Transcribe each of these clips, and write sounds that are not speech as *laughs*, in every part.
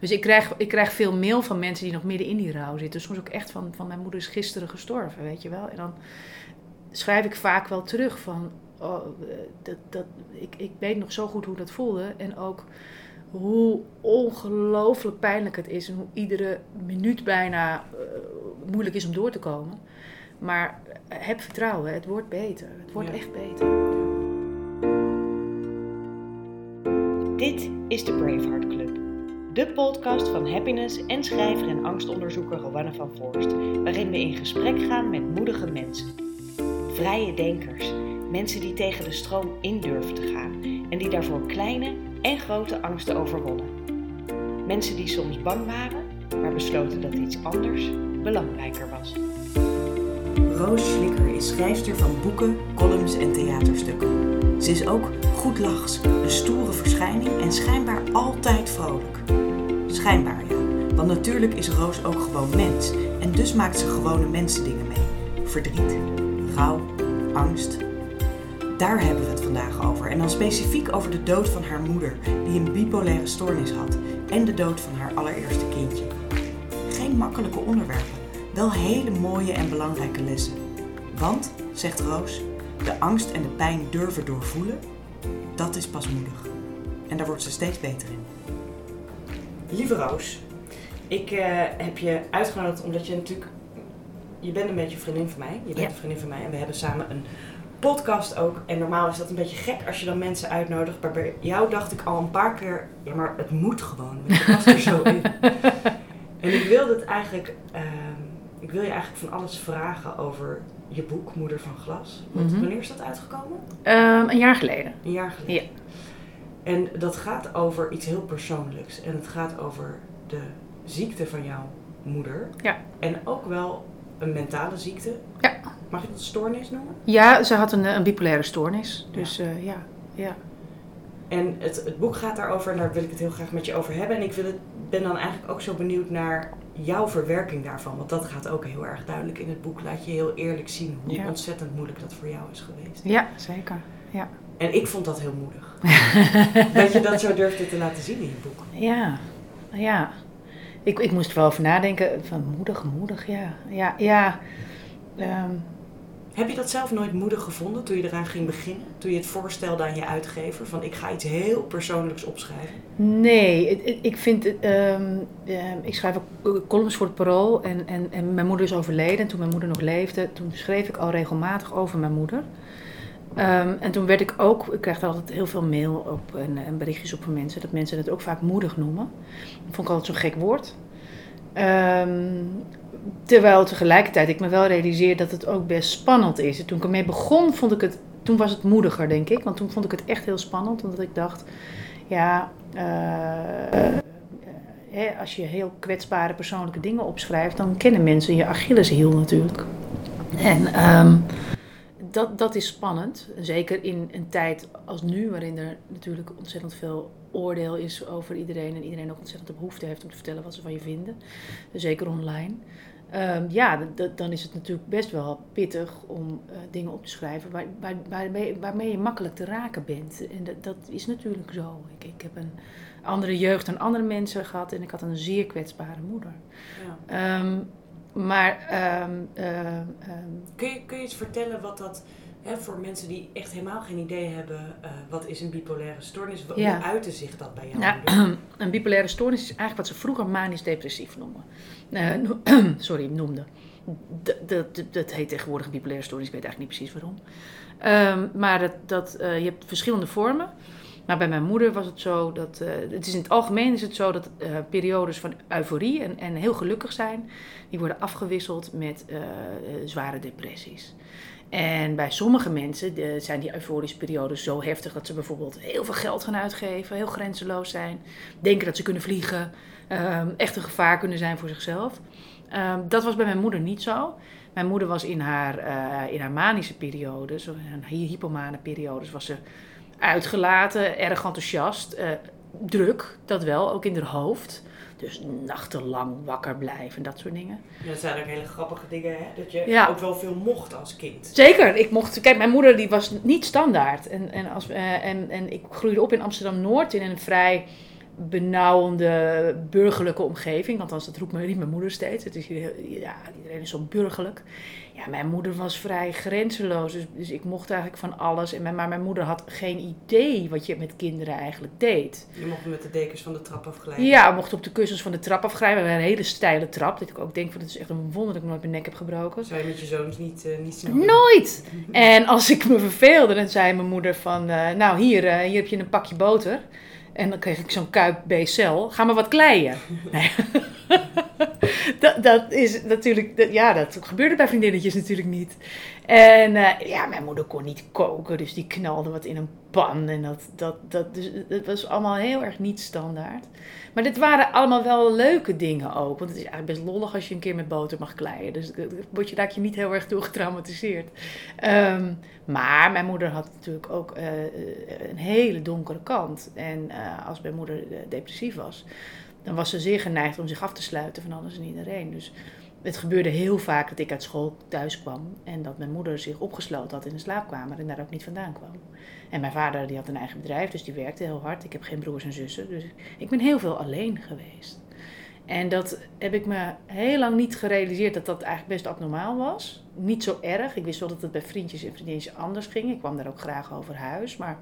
Dus ik krijg, ik krijg veel mail van mensen die nog midden in die rouw zitten. Soms ook echt van, van mijn moeder is gisteren gestorven, weet je wel. En dan schrijf ik vaak wel terug van, oh, dat, dat, ik, ik weet nog zo goed hoe dat voelde. En ook hoe ongelooflijk pijnlijk het is en hoe iedere minuut bijna uh, moeilijk is om door te komen. Maar heb vertrouwen, het wordt beter. Het wordt echt beter. Dit is de Braveheart Club. De podcast van happiness en schrijver en angstonderzoeker Rowanne van Voorst. Waarin we in gesprek gaan met moedige mensen. Vrije denkers. Mensen die tegen de stroom in durven te gaan. En die daarvoor kleine en grote angsten overwonnen. Mensen die soms bang waren, maar besloten dat iets anders belangrijker was. Roos Slikker is schrijfster van boeken, columns en theaterstukken. Ze is ook goed lachs, een stoere verschijning en schijnbaar altijd vrolijk. Schijnbaar ja, want natuurlijk is Roos ook gewoon mens en dus maakt ze gewone mensendingen mee. Verdriet, rouw, angst. Daar hebben we het vandaag over en dan specifiek over de dood van haar moeder, die een bipolaire stoornis had, en de dood van haar allereerste kindje. Geen makkelijke onderwerpen, wel hele mooie en belangrijke lessen. Want, zegt Roos, de angst en de pijn durven doorvoelen, dat is pas moedig. En daar wordt ze steeds beter in. Lieve Roos, ik uh, heb je uitgenodigd omdat je natuurlijk... Je bent een beetje vriendin van mij. Je bent een vriendin van mij en we hebben samen een podcast ook. En normaal is dat een beetje gek als je dan mensen uitnodigt. Maar bij jou dacht ik al een paar keer, ja maar het moet gewoon. Je past er zo in. *laughs* en ik wilde het eigenlijk... Uh, ik wil je eigenlijk van alles vragen over je boek Moeder van Glas. Want mhm. Wanneer is dat uitgekomen? Um, een jaar geleden. Een jaar geleden. Ja. En dat gaat over iets heel persoonlijks. En het gaat over de ziekte van jouw moeder. Ja. En ook wel een mentale ziekte. Ja. Mag je dat stoornis noemen? Ja, ze had een, een bipolaire stoornis. Dus ja. Uh, ja. ja. En het, het boek gaat daarover en daar wil ik het heel graag met je over hebben. En ik wil het, ben dan eigenlijk ook zo benieuwd naar jouw verwerking daarvan. Want dat gaat ook heel erg duidelijk in het boek. Laat je heel eerlijk zien hoe ontzettend moeilijk dat voor jou is geweest. Ja, zeker. Ja. En ik vond dat heel moedig. *laughs* dat je dat zo durfde te laten zien in je boek. Ja, ja. Ik, ik moest er wel over nadenken. Van moedig, moedig, ja. Ja, ja. Um, heb je dat zelf nooit moedig gevonden toen je eraan ging beginnen? Toen je het voorstelde aan je uitgever van ik ga iets heel persoonlijks opschrijven? Nee, ik vind, um, ik schrijf ook columns voor het Parool en, en, en mijn moeder is overleden. En toen mijn moeder nog leefde, toen schreef ik al regelmatig over mijn moeder. Um, en toen werd ik ook, ik krijg altijd heel veel mail op en, en, berichtjes op van mensen, dat mensen het ook vaak moedig noemen. Dat vond ik altijd zo'n gek woord. Um, Terwijl tegelijkertijd ik me wel realiseer dat het ook best spannend is. toen ik ermee begon, vond ik het, toen was het moediger, denk ik. Want toen vond ik het echt heel spannend. Omdat ik dacht, ja, uh, uh, als je heel kwetsbare persoonlijke dingen opschrijft, dan kennen mensen je Achilleshiel natuurlijk. En um, dat, dat is spannend. Zeker in een tijd als nu, waarin er natuurlijk ontzettend veel oordeel is over iedereen. En iedereen ook ontzettend de behoefte heeft om te vertellen wat ze van je vinden. Zeker online. Um, ja, dan is het natuurlijk best wel pittig om uh, dingen op te schrijven waar, waar, waarmee, waarmee, je makkelijk te raken bent. En dat, dat is natuurlijk zo. Ik, ik, heb een andere jeugd dan andere mensen gehad en ik had een zeer kwetsbare moeder. Ja. Um, maar. Um, uh, kun, je, kun je eens vertellen wat dat voor mensen die echt helemaal geen idee hebben, uh, wat is een bipolaire stoornis? Hoe ja. uitte zich dat bij jou? Nou, *clears throat* een bipolaire stoornis is eigenlijk wat ze vroeger manisch-depressief noemen. Uh, *clears throat* sorry, noemden. Dat, dat, heet tegenwoordig bipolaire stoornis, ik weet eigenlijk niet precies waarom. Um, maar dat, dat, uh, je hebt verschillende vormen. Maar bij mijn moeder was het zo dat. Uh, het is in het algemeen is het zo dat uh, periodes van euforie en, en heel gelukkig zijn. die worden afgewisseld met uh, zware depressies. En bij sommige mensen zijn die euforische periodes zo heftig dat ze bijvoorbeeld heel veel geld gaan uitgeven, heel grenzeloos zijn, denken dat ze kunnen vliegen, um, echt een gevaar kunnen zijn voor zichzelf. Um, dat was bij mijn moeder niet zo. Mijn moeder was in haar, in haar manische periodes, hypomane periodes, was ze uitgelaten, erg enthousiast, uh, druk, dat wel, ook in haar hoofd. Dus nachtenlang wakker blijven, dat soort dingen. Ja, dat zijn ook hele grappige dingen, hè? Dat je ook wel veel mocht als kind. Zeker, ik mocht. Kijk, mijn moeder die was niet standaard. En, en, als, uh, en, en ik groeide op in Amsterdam-Noord in een vrij benauwende burgerlijke omgeving. Althans, dat roept, me, riep mijn moeder steeds. Het is ja, iedereen is zo burgerlijk. Ja, mijn moeder was vrij grenzeloos. Dus, dus ik mocht eigenlijk van alles. En mijn, maar mijn moeder had geen idee wat je met kinderen eigenlijk deed. Je mocht met de dekens van de trap afglijden? Ja, we mochten op de kussens van de trap afglijden. We hadden een hele steile trap. Dat ik ook denk, van, het is echt een wonder dat ik nooit mijn nek heb gebroken. Zou je met je zoons niet, uh, niet snel? Nooit! en als ik me verveelde, dan zei mijn moeder van... Uh, nou, hier, uh, hier heb je een pakje boter. En dan kreeg ik zo'n kuip B-cel. Ga maar wat kleien. *laughs* Dat, dat is natuurlijk, ja, dat gebeurde bij vriendinnetjes natuurlijk niet. En uh, ja, mijn moeder kon niet koken, dus die knalde wat in een pan. En dat, dat, dat, dus, dat was allemaal heel erg niet standaard. Maar dit waren allemaal wel leuke dingen ook. Want het is eigenlijk best lollig als je een keer met boter mag kleien. Dus word je, raak je niet heel erg door getraumatiseerd. Um, maar mijn moeder had natuurlijk ook uh, een hele donkere kant. En uh, als mijn moeder depressief was, dan was ze zeer geneigd om zich af te sluiten van alles en iedereen. Dus het gebeurde heel vaak dat ik uit school thuis kwam en dat mijn moeder zich opgesloten had in de slaapkamer en daar ook niet vandaan kwam. En mijn vader die had een eigen bedrijf, dus die werkte heel hard. Ik heb geen broers en zussen, dus ik ben heel veel alleen geweest. En dat heb ik me heel lang niet gerealiseerd dat dat eigenlijk best abnormaal was. Niet zo erg. Ik wist wel dat het bij vriendjes en vriendinnetjes anders ging. Ik kwam daar ook graag over huis, maar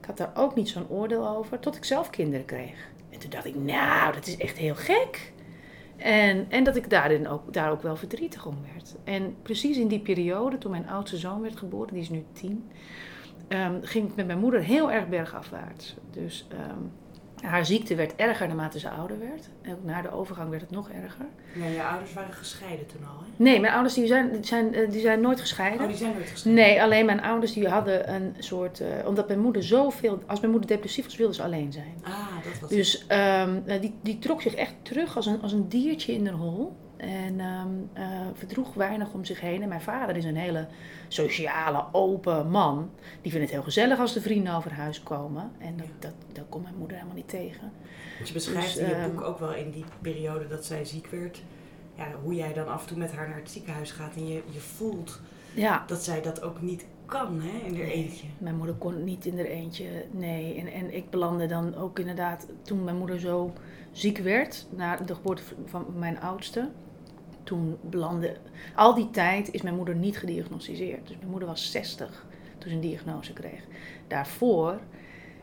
ik had daar ook niet zo'n oordeel over tot ik zelf kinderen kreeg. En toen dacht ik, nou, dat is echt heel gek. En, en dat ik daarin ook, daar ook wel verdrietig om werd. En precies in die periode, toen mijn oudste zoon werd geboren, die is nu tien, um, ging ik met mijn moeder heel erg bergafwaarts. Dus um, haar ziekte werd erger naarmate ze ouder werd. En na de overgang werd het nog erger. Ja, je ouders waren gescheiden toen al, hè? Nee, mijn ouders die zijn, zijn, die zijn nooit gescheiden. Oh, die zijn nooit gescheiden? Nee, alleen mijn ouders die hadden een soort... Uh, omdat mijn moeder zoveel... Als mijn moeder depressief was, wilde ze alleen zijn. Ah, dat was Dus um, die, die trok zich echt terug als een, als een diertje in de hol. En um, uh, verdroeg weinig om zich heen. En mijn vader is een hele sociale, open man. Die vindt het heel gezellig als de vrienden over huis komen. En dat, dat, dat komt mijn moeder helemaal niet tegen. Want je beschrijft dus, in je boek ook wel in die periode dat zij ziek werd. Ja, hoe jij dan af en toe met haar naar het ziekenhuis gaat. En je, je voelt ja. dat zij dat ook niet kan hè, in haar eentje. Mijn moeder kon niet in haar eentje, nee. En, en ik belandde dan ook inderdaad, toen mijn moeder zo ziek werd, na de geboorte van mijn oudste toen belandde. Al die tijd is mijn moeder niet gediagnosticeerd. Dus mijn moeder was 60 toen ze een diagnose kreeg. Daarvoor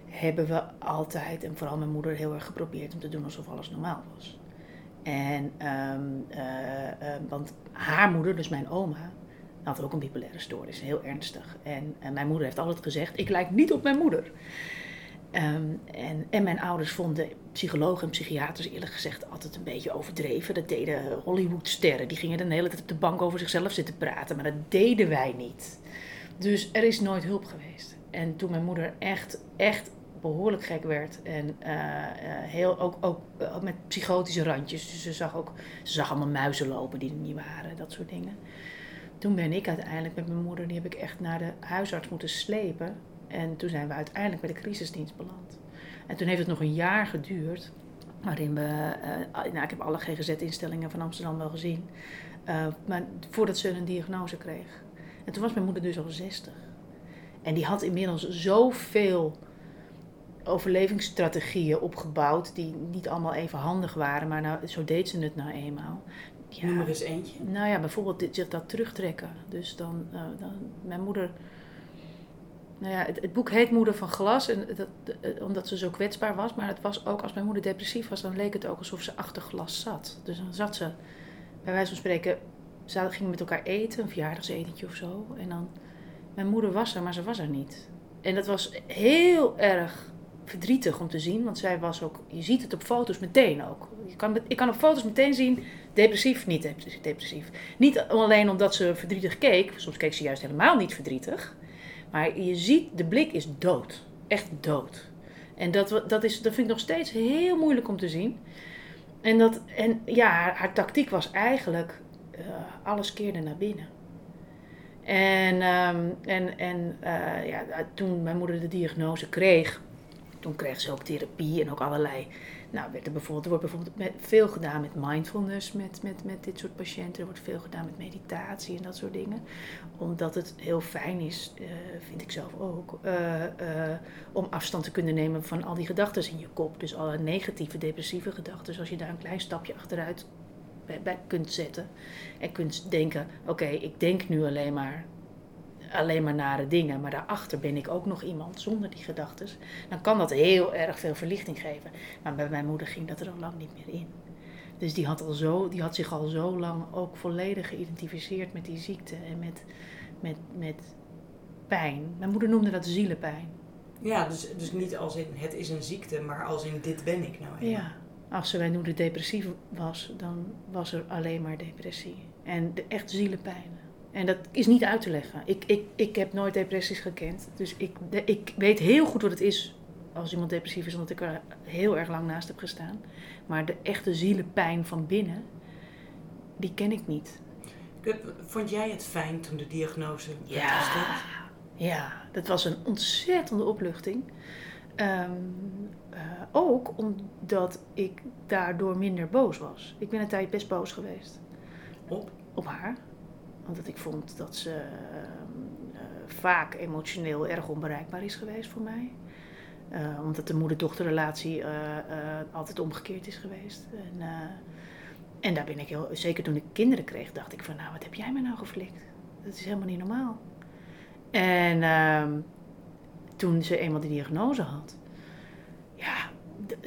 hebben we altijd, en vooral mijn moeder, heel erg geprobeerd om te doen alsof alles normaal was. En, um, uh, uh, want haar moeder, dus mijn oma, had ook een bipolaire stoornis, heel ernstig. En, en mijn moeder heeft altijd gezegd: Ik lijk niet op mijn moeder. Um, en, mijn ouders vonden psychologen en psychiaters eerlijk gezegd altijd een beetje overdreven. Dat deden Hollywoodsterren. Die gingen de hele tijd op de bank over zichzelf zitten praten. Maar dat deden wij niet. Dus er is nooit hulp geweest. En toen mijn moeder echt, echt behoorlijk gek werd. En uh, uh, heel, ook, ook uh, met psychotische randjes. Dus ze zag ook ze zag allemaal muizen lopen die er niet waren. Dat soort dingen. Toen ben ik uiteindelijk met mijn moeder, die heb ik echt naar de huisarts moeten slepen. En toen zijn we uiteindelijk bij de crisisdienst beland. En toen heeft het nog een jaar geduurd, waarin we, uh, nou ik heb alle GGZ-instellingen van Amsterdam wel gezien, uh, maar voordat ze een diagnose kreeg. En toen was mijn moeder dus al 60. En die had inmiddels zoveel overlevingsstrategieën opgebouwd, die niet allemaal even handig waren, maar nou, zo deed ze het nou eenmaal. Ja, Noem er eens eentje. Nou ja, bijvoorbeeld dit, zich dat terugtrekken. Dus dan, uh, dan mijn moeder nou ja, het, het, boek heet Moeder van Glas, en dat, omdat ze zo kwetsbaar was. Maar het was ook, als mijn moeder depressief was, dan leek het ook alsof ze achter glas zat. Dus dan zat ze, bij wijze van spreken, ze gingen met elkaar eten, een verjaardagsetentje of zo. En dan, mijn moeder was er, maar ze was er niet. En dat was heel erg verdrietig om te zien, want zij was ook, je ziet het op foto's meteen ook. Je kan, ik kan op foto's meteen zien, depressief, niet depressief. Niet alleen omdat ze verdrietig keek, soms keek ze juist helemaal niet verdrietig. Maar je ziet, de blik is dood. Echt dood. En dat, dat, is, dat vind ik nog steeds heel moeilijk om te zien. En, dat, en ja, haar, tactiek was eigenlijk uh, alles keerde naar binnen. En, um, en, en uh, ja, toen mijn moeder de diagnose kreeg, toen kreeg ze ook therapie en ook allerlei nou, werd er, bijvoorbeeld, wordt bijvoorbeeld met, veel gedaan met mindfulness met, met, met dit soort patiënten. Er wordt veel gedaan met meditatie en dat soort dingen. Omdat het heel fijn is, uh, vind ik zelf ook, uh, uh, om afstand te kunnen nemen van al die gedachten in je kop. Dus alle negatieve, depressieve gedachten. Als je daar een klein stapje achteruit bij kunt zetten. En kunt denken, oké, ik denk nu alleen maar alleen maar nare dingen, maar daarachter ben ik ook nog iemand zonder die gedachten, dan kan dat heel erg veel verlichting geven. Maar bij mijn moeder ging dat er al lang niet meer in. Dus die had, al zo, die had zich al zo lang ook volledig geïdentificeerd met die ziekte en met, met, met pijn. Mijn moeder noemde dat zielenpijn. Ja, dus, dus niet als in het is een ziekte, maar als in dit ben ik nou. Ja, als ze wij moeder depressief was, dan was er alleen maar depressie. En de echt zielenpijn. En dat is niet uit te leggen. Ik, ik, ik heb nooit depressies gekend. Dus ik, de, ik weet heel goed wat het is als iemand depressief is, omdat ik er heel erg lang naast heb gestaan. Maar de echte zielenpijn van binnen, die ken ik niet. Vond jij het fijn toen de diagnose werd ja, gesteld? Ja, dat was een ontzettende opluchting. Um, uh, ook omdat ik daardoor minder boos was. Ik ben een tijd best boos geweest. Op? Op haar. Omdat ik vond dat ze uh, vaak emotioneel erg onbereikbaar is geweest voor mij. Uh, omdat de moeder-dochterrelatie altijd omgekeerd is geweest. En, en daar ben ik heel, zeker toen ik kinderen kreeg, dacht ik van nou, wat heb jij me nou geflikt? Dat is helemaal niet normaal. En ehm, toen ze eenmaal die diagnose had, ja,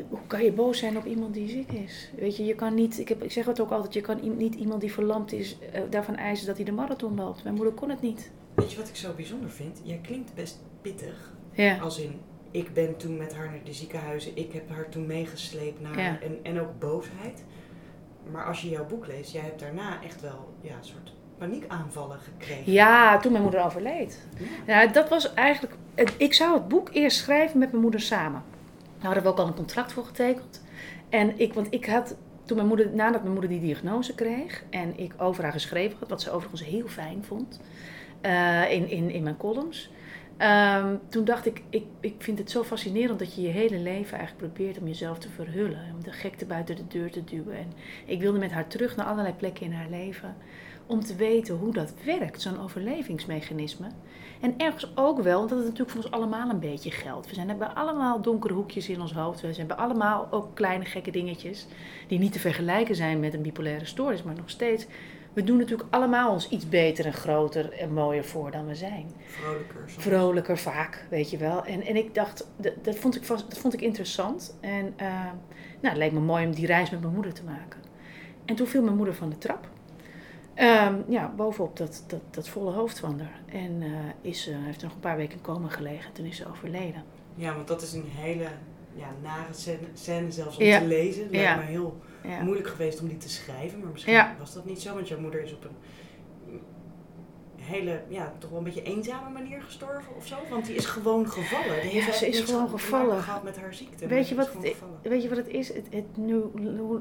hoe kan je boos zijn op iemand die ziek is? Weet je, je kan niet, ik, heb, ik zeg het ook altijd, je kan niet iemand die verlamd is uh, daarvan eisen dat hij de marathon loopt. Mijn moeder kon het niet. Weet je wat ik zo bijzonder vind? Jij klinkt best pittig. Ja. Als in, ik ben toen met haar naar de ziekenhuizen, ik heb haar toen meegesleept naar, ja. en, en ook boosheid. Maar als je jouw boek leest, jij hebt daarna echt wel ja, een soort paniekaanvallen gekregen. Ja, toen mijn moeder overleed. Ja. ja. dat was eigenlijk. Ik zou het boek eerst schrijven met mijn moeder samen. Daar hadden we ook al een contract voor getekend. En ik, want ik had toen mijn moeder, nadat mijn moeder die diagnose kreeg en ik over haar geschreven had, wat ze overigens heel fijn vond, uh, in, in, in mijn columns. Um, toen dacht ik, ik, ik vind het zo fascinerend dat je je hele leven eigenlijk probeert om jezelf te verhullen. Om de gekte buiten de deur te duwen. En ik wilde met haar terug naar allerlei plekken in haar leven om te weten hoe dat werkt, zo'n overlevingsmechanisme. En ergens ook wel, omdat het natuurlijk voor ons allemaal een beetje geldt. We zijn, hebben allemaal donkere hoekjes in ons hoofd. We hebben allemaal ook kleine gekke dingetjes die niet te vergelijken zijn met een bipolaire stoornis, maar nog steeds. We doen natuurlijk allemaal ons iets beter en groter en mooier voor dan we zijn. Vrolijker. Soms. Vrolijker vaak, weet je wel. En, en ik dacht, dat, dat, vond ik, dat vond ik interessant. En uh, nou, het leek me mooi om die reis met mijn moeder te maken. En toen viel mijn moeder van de trap. Um, ja, bovenop dat, dat, dat volle hoofd van haar. En uh, is, uh, heeft nog een paar weken in coma gelegen. Toen is ze overleden. Ja, want dat is een hele ja, nare scène, scène zelfs om ja. te lezen. Het lijkt ja. me heel ja. moeilijk geweest om die te schrijven. Maar misschien was dat niet zo. Want jouw moeder is op een hele, ja, toch wel een beetje eenzame manier gestorven of zo? Want die is gewoon gevallen. Die ja, ze is gewoon gevallen. gehad met haar ziekte. Weet je, wat het, weet je wat het is? Het, het, nu,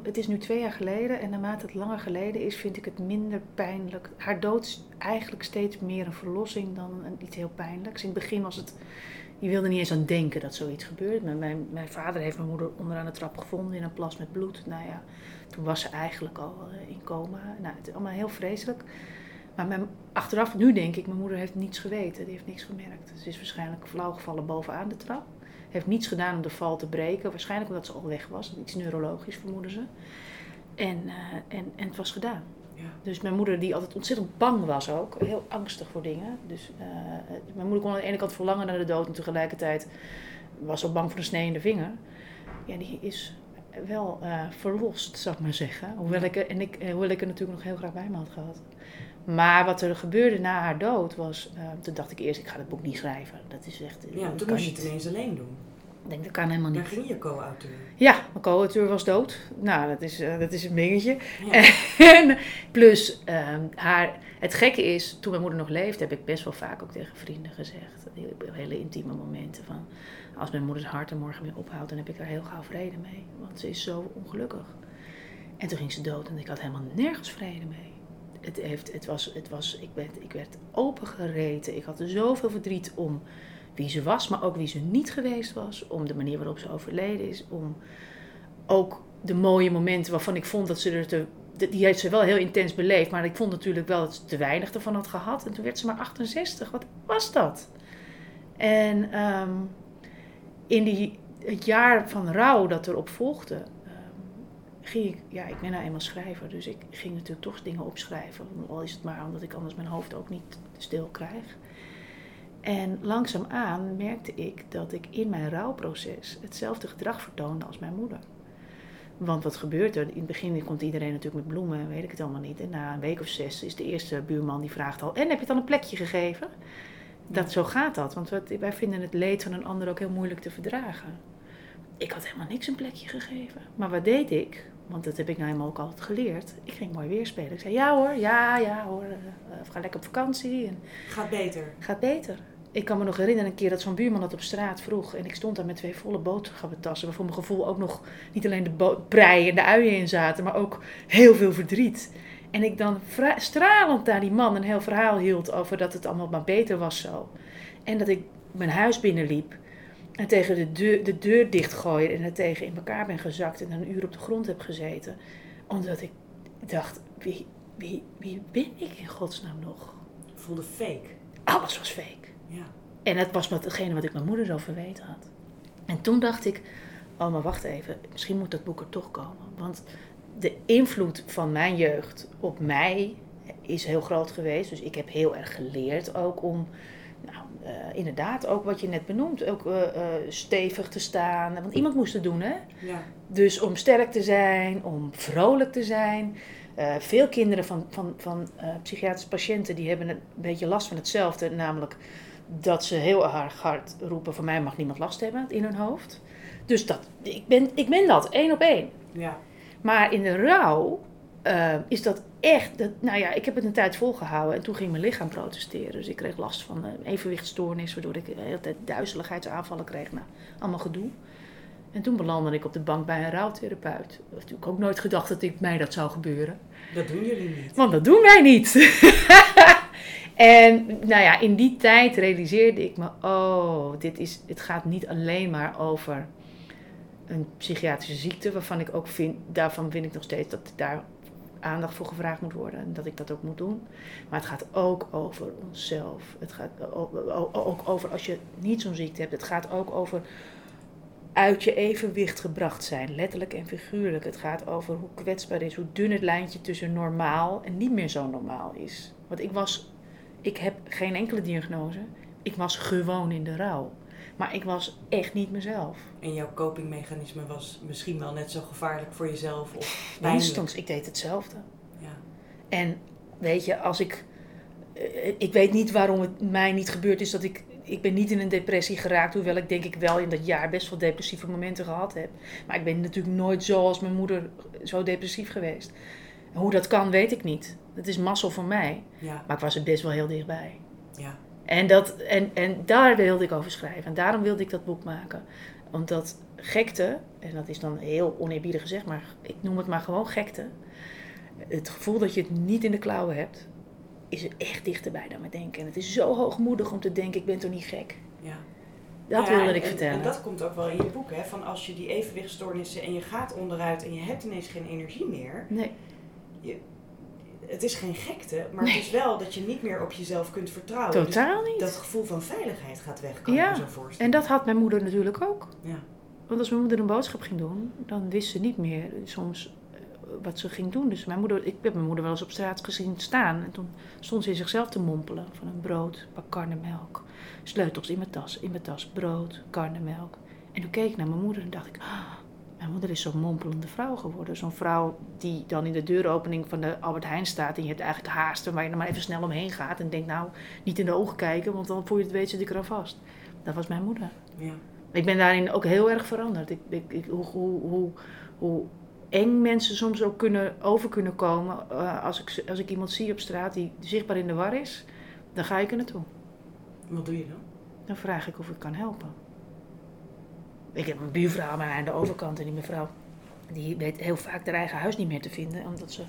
het is nu twee jaar geleden en naarmate het langer geleden is, vind ik het minder pijnlijk. Haar dood is eigenlijk steeds meer een verlossing dan een, iets heel pijnlijks. In het begin was het, je wilde niet eens aan denken dat zoiets gebeurt. Mijn, mijn, mijn vader heeft mijn moeder onderaan de trap gevonden in een plas met bloed. Nou ja, toen was ze eigenlijk al eh, in coma. Nou, het is allemaal heel vreselijk. Maar mijn, achteraf, nu denk ik, mijn moeder heeft niets geweten. Die heeft niks gemerkt. Ze is waarschijnlijk flauw gevallen bovenaan de trap. Heeft niets gedaan om de val te breken. Waarschijnlijk omdat ze al weg was. Iets neurologisch vermoeden ze. En, uh, en, en het was gedaan. Ja. Dus mijn moeder, die altijd ontzettend bang was ook, heel angstig voor dingen. Dus uh, mijn moeder kon aan de ene kant verlangen naar de dood en tegelijkertijd was ze bang voor de snee in de vinger. Ja, die is wel uh, verlost, zou ik maar zeggen. Hoewel ik, en ik, hoewel ik er natuurlijk nog heel graag bij me had gehad. Maar wat er gebeurde na haar dood was, uh, toen dacht ik eerst, ik ga het boek niet schrijven. Dat is echt. Ja, toen moest je het ineens alleen doen. Ik denk, dat kan helemaal niet. Daar ging je co-auteur. Ja, mijn co-auteur was dood. Nou, dat is, uh, dat is een dingetje. Ja. *laughs* en plus, uh, haar, het gekke is, toen mijn moeder nog leefde, heb ik best wel vaak ook tegen vrienden gezegd. Hele intieme momenten van, als mijn moeders hart er morgen weer ophoudt, dan heb ik daar heel gauw vrede mee. Want ze is zo ongelukkig. En toen ging ze dood en ik had helemaal nergens vrede mee het, heeft, het was, het was, ik, werd, ik werd opengereten. Ik had zoveel verdriet om wie ze was, maar ook wie ze niet geweest was. Om de manier waarop ze overleden is. Om, ook de mooie momenten waarvan ik vond dat ze er te. Die heeft ze wel heel intens beleefd, maar ik vond natuurlijk wel dat ze te weinig ervan had gehad. En toen werd ze maar 68. Wat was dat? En ehm, in die, het jaar van rouw dat erop volgde, ging ik, ja, ik ben nou eenmaal schrijver, dus ik ging natuurlijk toch dingen opschrijven. Al is het maar omdat ik anders mijn hoofd ook niet stil krijg. En langzaamaan merkte ik dat ik in mijn rouwproces hetzelfde gedrag vertoonde als mijn moeder. Want wat gebeurt er? In het begin komt iedereen natuurlijk met bloemen en weet ik het allemaal niet. En na een week of zes is de eerste buurman die vraagt al: En heb je dan een plekje gegeven? Dat, zo gaat dat, want wij vinden het leed van een ander ook heel moeilijk te verdragen. Ik had helemaal niks een plekje gegeven. Maar wat deed ik? Want dat heb ik nou helemaal ook altijd geleerd. Ik ging mooi weer spelen. Ik zei, ja hoor, ja, ja hoor. Uh, ga lekker op vakantie. En gaat beter. Gaat beter. Ik kan me nog herinneren een keer dat zo'n buurman dat op straat vroeg. En ik stond daar met twee volle boodschappentassen. Waar voor mijn gevoel ook nog niet alleen de prei en de uien in zaten. Maar ook heel veel verdriet. En ik dan stralend naar die man een heel verhaal hield over dat het allemaal maar beter was zo. En dat ik mijn huis binnenliep. En tegen de deur, de deur dichtgooien en er tegen in elkaar ben gezakt en een uur op de grond heb gezeten. Omdat ik dacht, wie, wie, wie ben ik in godsnaam nog? voelde fake. Alles was fake. Ja. En dat was hetgene wat ik mijn moeder zo verweten had. En toen dacht ik, oh maar wacht even, misschien moet dat boek er toch komen. Want de invloed van mijn jeugd op mij is heel groot geweest. Dus ik heb heel erg geleerd ook om uh, inderdaad, ook wat je net benoemt, ook uh, uh, stevig te staan. Want iemand moest het doen, hè? Ja. Dus om sterk te zijn, om vrolijk te zijn. veel kinderen van, van, van psychiatrische patiënten die hebben een beetje last van hetzelfde. Namelijk dat ze heel erg hard roepen: van mij mag niemand last hebben in hun hoofd. Dus dat, ik, ben, ik ben dat, één op één. Ja. Maar in de rouw is dat echt, dat, nou ja, ik heb het een tijd volgehouden en toen ging mijn lichaam protesteren. Dus ik kreeg last van een evenwichtstoornis, waardoor ik de hele tijd duizeligheidsaanvallen kreeg. Nou, allemaal gedoe. En toen belandde ik op de bank bij een rouwtherapeut. Ik had natuurlijk ook nooit gedacht dat ik, mij dat zou gebeuren. Dat doen jullie niet. Want dat doen wij niet. *laughs* en nou ja, in die tijd realiseerde ik me, oh, dit is, het gaat niet alleen maar over een psychiatrische ziekte, waarvan ik ook vind, daarvan vind ik nog steeds dat daar aandacht voor gevraagd moet worden en dat ik dat ook moet doen. Maar het gaat ook over onszelf. Het gaat ook over als je niet zo'n ziekte hebt. Het gaat ook over uit je evenwicht gebracht zijn, letterlijk en figuurlijk. Het gaat over hoe kwetsbaar is, hoe dun het lijntje tussen normaal en niet meer zo normaal is. Want ik was, ik heb geen enkele diagnose. Ik was gewoon in de rouw. Maar ik was echt niet mezelf. En jouw copingmechanisme was misschien wel net zo gevaarlijk voor jezelf? Of Minstens, ik deed hetzelfde. Ja. En weet je, als ik. Eh, ik weet niet waarom het mij niet gebeurd is dat ik. Ik ben niet in een depressie geraakt, hoewel ik denk ik wel in dat jaar best wel depressieve momenten gehad heb. Maar ik ben natuurlijk nooit zoals mijn moeder zo depressief geweest. Hoe dat kan, weet ik niet. Het is mazzel voor mij. Ja. Maar ik was er best wel heel dichtbij. Ja. En, dat, en, en daar wilde ik over schrijven. En daarom wilde ik dat boek maken. Omdat gekte, en dat is dan heel oneerbiedig gezegd, maar ik noem het maar gewoon gekte. Het gevoel dat je het niet in de klauwen hebt, is er echt dichterbij dan we denken. En het is zo hoogmoedig om te denken, ik ben toch niet gek. Ja. Dat wilde ik vertellen. En dat komt ook wel in je boek, hè? Van als je die evenwichtstoornissen en je gaat onderuit en je hebt ineens geen energie meer. Nee. Je, het is geen gekte, maar het is wel dat je niet meer op jezelf kunt vertrouwen. Totaal dus niet. Dat gevoel van veiligheid gaat weg, kan ja. je zo voorstellen. En dat had mijn moeder natuurlijk ook. Ja. Want als mijn moeder een boodschap ging doen, dan wist ze niet meer soms eh, wat ze ging doen. Dus mijn moeder, ik heb mijn moeder wel eens op straat gezien staan. En toen stond ze in zichzelf te mompelen van een brood, een pak karnemelk. Sleutels in mijn tas, in mijn tas, brood, karnemelk. En toen keek ik naar mijn moeder en dacht ik, ah, mijn moeder is zo'n mompelende vrouw geworden. Zo'n vrouw die dan in de deuropening van de Albert Heijn staat. En je hebt eigenlijk haast, waar je dan maar even snel omheen gaat. En denkt, nou, niet in de ogen kijken, want dan voor je het weet zit ik er al vast. Dat was mijn moeder. Ja. Ik ben daarin ook heel erg veranderd. Ik, ik, hoe, hoe, hoe, hoe eng mensen soms ook kunnen, over kunnen komen. Uh, als, ik, als ik iemand zie op straat die zichtbaar in de war is, dan ga ik er naartoe. Wat doe je dan? Dan vraag ik of ik kan helpen. Ik heb een buurvrouw maar aan de overkant en die mevrouw die weet heel vaak haar eigen huis niet meer te vinden, omdat ze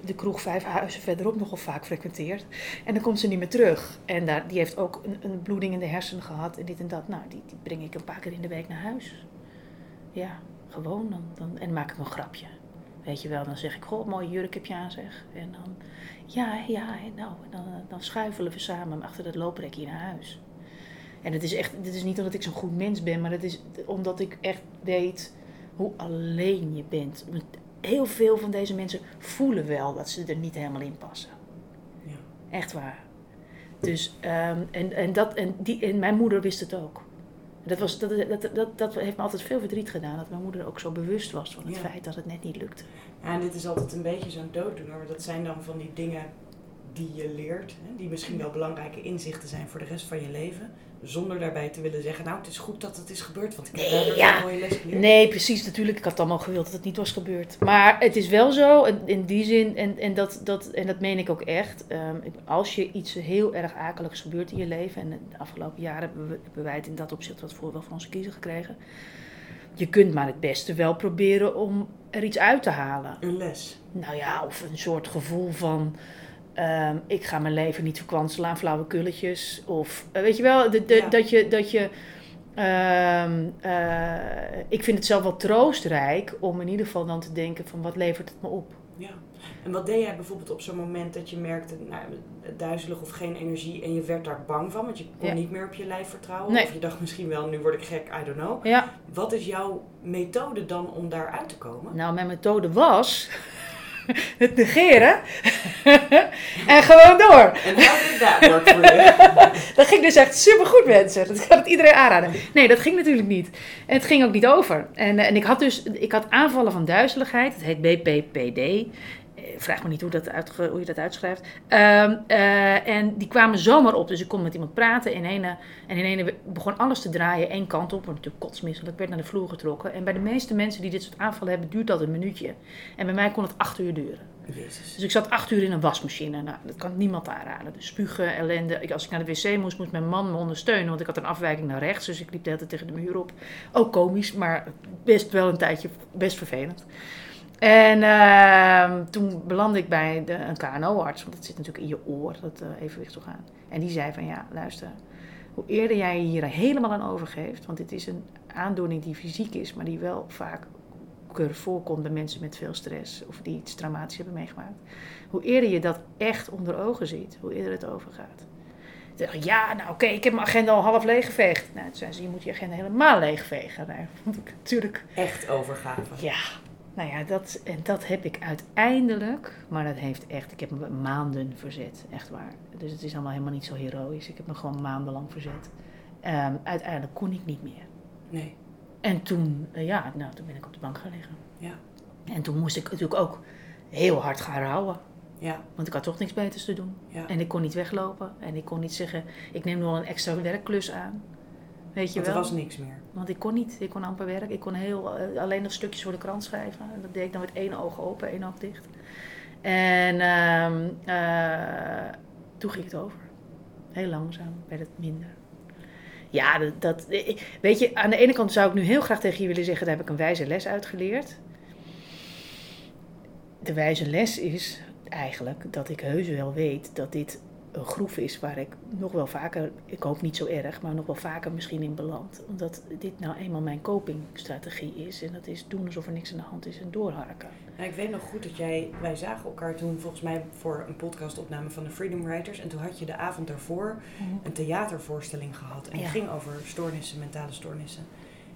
de kroeg vijf huizen verderop nogal vaak frequenteert. En dan komt ze niet meer terug. En daar, die heeft ook een, een bloeding in de hersenen gehad en dit en dat. Nou, die, die breng ik een paar keer in de week naar huis. Ja, gewoon, dan, dan, en maak ik een grapje. Weet je wel, dan zeg ik, goh, mooi jurk heb je aan zeg. En dan, ja, ja, nou, dan, dan schuifelen we samen achter dat looprekje naar huis. En het is echt, dit is niet omdat ik zo'n goed mens ben, maar het is omdat ik echt weet hoe alleen je bent. Heel veel van deze mensen voelen wel dat ze er niet helemaal in passen. Ja. Echt waar. Dus, um, en, en, dat, en, die, en mijn moeder wist het ook. Dat, was, dat, dat, dat, dat heeft me altijd veel verdriet gedaan. Dat mijn moeder ook zo bewust was van het feit dat het net niet lukte. Ja, en dit is altijd een beetje zo'n dooddoener. Maar dat zijn dan van die dingen die je leert. Hè, die misschien wel belangrijke inzichten zijn voor de rest van je leven. Zonder daarbij te willen zeggen, nou het is goed dat het is gebeurd, want ik heb nee, daar ja. een mooie les geleerd. Nee, precies, natuurlijk. Ik had allemaal gewild dat het niet was gebeurd. Maar het is wel zo, in die zin, en, en, dat, dat, en dat meen ik ook echt. Um, als je iets heel erg akeligs gebeurt in je leven, en de afgelopen jaren hebben, we, hebben wij het in dat opzicht wat voor wel van onze kiezer gekregen. Je kunt maar het beste wel proberen om er iets uit te halen. Een les. Nou ja, of een soort gevoel van Um, ik ga mijn leven niet verkwanselen aan flauwe kulletjes. Of uh, weet je wel, de, de, ja. dat je. Dat je um, uh, ik vind het zelf wel troostrijk om in ieder geval dan te denken: van wat levert het me op? Ja. En wat deed jij bijvoorbeeld op zo'n moment dat je merkte nou, duizelig of geen energie en je werd daar bang van, want je kon ja. niet meer op je lijf vertrouwen? Nee. Of je dacht misschien wel, nu word ik gek, I don't know. Ja. Wat is jouw methode dan om daaruit te komen? Nou, mijn methode was het negeren. en gewoon door. En you? *laughs* dat ging dus echt supergoed, mensen. Dat kan het iedereen aanraden. Nee, dat ging natuurlijk niet. En het ging ook niet over. En, en ik had dus ik had aanvallen van duizeligheid. Het heet BPPD vraag me niet hoe, dat uit, hoe je dat uitschrijft. Um, uh, en die kwamen zomaar op. Dus ik kon met iemand praten. En, ene, en in ene begon alles te draaien één kant op. Want natuurlijk kotsmisselijk. Ik werd naar de vloer getrokken. En bij de meeste mensen die dit soort aanvallen hebben, duurt dat een minuutje. En bij mij kon het acht uur duren. Jezus. Dus ik zat acht uur in een wasmachine. Nou, dat kan niemand aanraden. Dus spugen, ellende. Ik, als ik naar de wc moest, moest mijn man me ondersteunen. Want ik had een afwijking naar rechts. Dus ik liep de hele tijd tegen de muur op. Ook komisch, maar best wel een tijdje best vervelend. En uh, toen belandde ik bij de, een KNO-arts, want dat zit natuurlijk in je oor, dat uh, evenwichtsorgaan. En die zei van ja, luister, hoe eerder jij je hier helemaal aan overgeeft, want dit is een aandoening die fysiek is, maar die wel vaak voorkomt bij mensen met veel stress of die iets traumatisch hebben meegemaakt. Hoe eerder je dat echt onder ogen ziet, hoe eerder het overgaat. Toen dacht ik, ja, nou oké, okay, ik heb mijn agenda al half leeggeveegd. Nou, toen zei ze, je moet je agenda helemaal leegvegen. *laughs* Nou, vond ik natuurlijk... Echt overgave. Ja, nou ja, dat, en dat heb ik uiteindelijk, maar dat heeft echt, ik heb me maanden verzet, echt waar. Dus het is allemaal helemaal niet zo heroïs. Ik heb me gewoon maandenlang verzet. Um, uiteindelijk kon ik niet meer. Nee. En toen, uh, ja, nou, toen ben ik op de bank gaan liggen. Ja. En toen moest ik natuurlijk ook heel hard gaan rouwen. Ja. Want ik had toch niks beters te doen. Ja. En ik kon niet weglopen. En ik kon niet zeggen, ik neem nog wel een extra werkklus aan. Weet je Want wel? er was niks meer. Want ik kon niet. Ik kon amper werken. Ik kon heel, uh, alleen nog stukjes voor de krant schrijven. En dat deed ik dan met één oog open, één oog dicht. En uh, uh, toen ging het over. Heel langzaam werd het minder. Ja, dat, dat, weet je, aan de ene kant zou ik nu heel graag tegen je willen zeggen, daar heb ik een wijze les uitgeleerd. De wijze les is eigenlijk dat ik heus wel weet dat dit een groef is waar ik nog wel vaker, ik hoop niet zo erg, maar nog wel vaker misschien in beland. Omdat dit nou eenmaal mijn copingstrategie is. En dat is doen alsof er niks aan de hand is en doorharken. Nou, ik weet nog goed dat jij, wij zagen elkaar toen volgens mij voor een podcastopname van de Freedom Writers. En toen had je de avond daarvoor mm-hmm. een theatervoorstelling gehad. En ja. die ging over stoornissen, mentale stoornissen.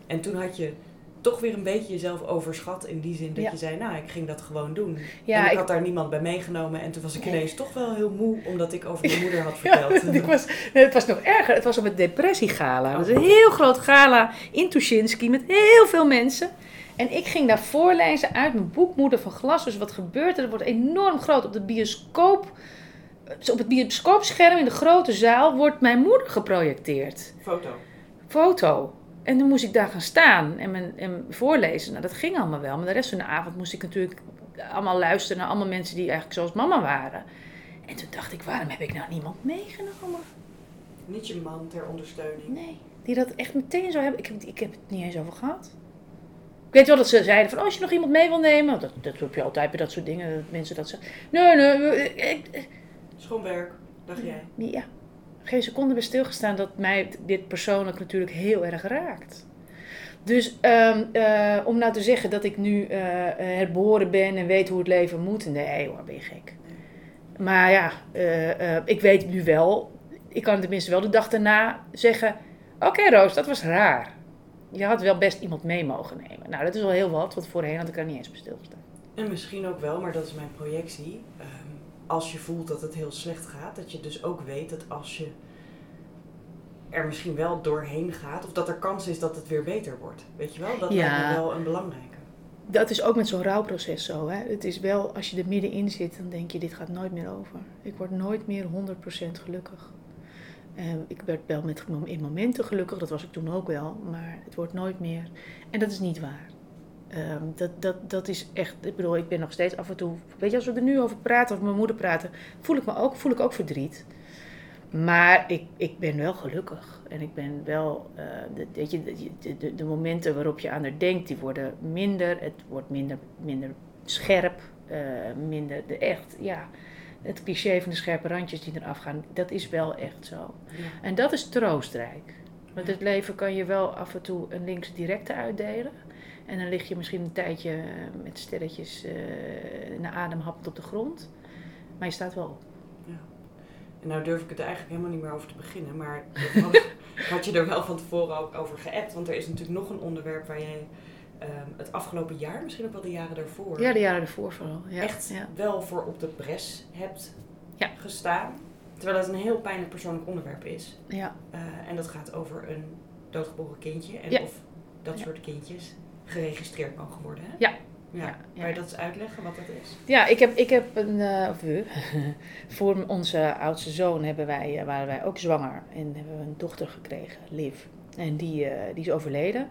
En toen had je toch weer een beetje jezelf overschat. In die zin dat ja. je zei, nou, ik ging dat gewoon doen. Ja, en ik, ik, had daar niemand bij meegenomen. En toen was ik ineens toch wel heel moe, omdat ik over mijn moeder had *laughs* verteld. Ja, ik was, het was nog erger. Het was op het depressiegala. Het was een heel groot gala in Tuschinski met heel veel mensen. En ik ging daar voorlezen uit mijn boek Moeder van Glas. Dus wat gebeurt er? Er wordt enorm groot op de bioscoop... Op het bioscoopscherm in de grote zaal wordt mijn moeder geprojecteerd. Foto. Foto. En toen moest ik daar gaan staan en, mijn, en voorlezen. Nou, dat ging allemaal wel. Maar de rest van de avond moest ik natuurlijk allemaal luisteren naar allemaal mensen die eigenlijk zoals mama waren. En toen dacht ik, waarom heb ik nou niemand meegenomen? Niet je man ter ondersteuning? Nee, die dat echt meteen zou hebben. Ik heb, ik heb het niet eens over gehad. Ik weet wel dat ze zeiden van, oh, als je nog iemand mee wil nemen. Dat, dat heb je altijd bij dat soort dingen, dat mensen dat zeggen. Nee, nee. Ik, Schoon werk, dacht jij? Ja geen seconde bij stilgestaan dat mij dit persoonlijk natuurlijk heel erg raakt. Dus um, om nou te zeggen dat ik nu uh, herboren ben en weet hoe het leven moet, nee hoor, ben je gek. Maar ja, ik weet nu wel, ik kan tenminste wel de dag daarna zeggen: Oké, Roos, dat was raar. Je had wel best iemand mee mogen nemen. Nou, dat is wel heel wat, want voorheen had ik er niet eens op stilgestaan. En misschien ook wel, maar dat is mijn projectie. Als je voelt dat het heel slecht gaat, dat je dus ook weet dat als je er misschien wel doorheen gaat, of dat er kans is dat het weer beter wordt. Weet je wel? Dat ja. lijkt me wel een belangrijke. Dat is ook met zo'n rouwproces zo. Hè? Het is wel, als je er middenin zit, dan denk je, dit gaat nooit meer over. Ik word nooit meer 100% gelukkig. Uh, ik werd wel met, in momenten gelukkig, dat was ik toen ook wel, maar het wordt nooit meer. En dat is niet waar. Ehm, dat, dat, dat is echt, ik bedoel, ik ben nog steeds af en toe, weet je, als we er nu over praten, of mijn moeder praten, voel ik me ook, voel ik ook verdriet. Maar ik, ik ben wel gelukkig. En ik ben wel, uh, de, weet je, de, de, de, momenten waarop je aan haar denkt, die worden minder. Het wordt minder, minder scherp, uh, minder de echt, ja. Het cliché van de scherpe randjes die eraf gaan, dat is wel echt zo. En dat is troostrijk. Want het leven kan je wel af en toe een links directe uitdelen. En dan lig je misschien een tijdje eh, met sterretjes uh, naar adem happend op de grond. Maar je staat wel op. En nou durf ik het eigenlijk helemaal niet meer over te beginnen. Maar *laughs* had, had je er wel van tevoren ook over geappt. Want er is natuurlijk nog een onderwerp waar jij um, het afgelopen jaar, misschien ook wel de jaren daarvoor. Ja, de jaren daarvoor vooral. Ja. Echt wel voor op de pres hebt ja. gestaan. Terwijl het een heel pijnlijk persoonlijk onderwerp is. Ja. Uh, en dat gaat over een doodgeboren kindje. En of dat soort kindjes geregistreerd mogen worden. Hè? Ja, ja. Kan je dat eens uitleggen wat dat is? Ja, ik heb, ik heb een, uh, of we, *laughs* voor onze oudste zoon hebben wij, uh, waren wij ook zwanger en hebben we een dochter gekregen, Liv. En die, uh, die is overleden.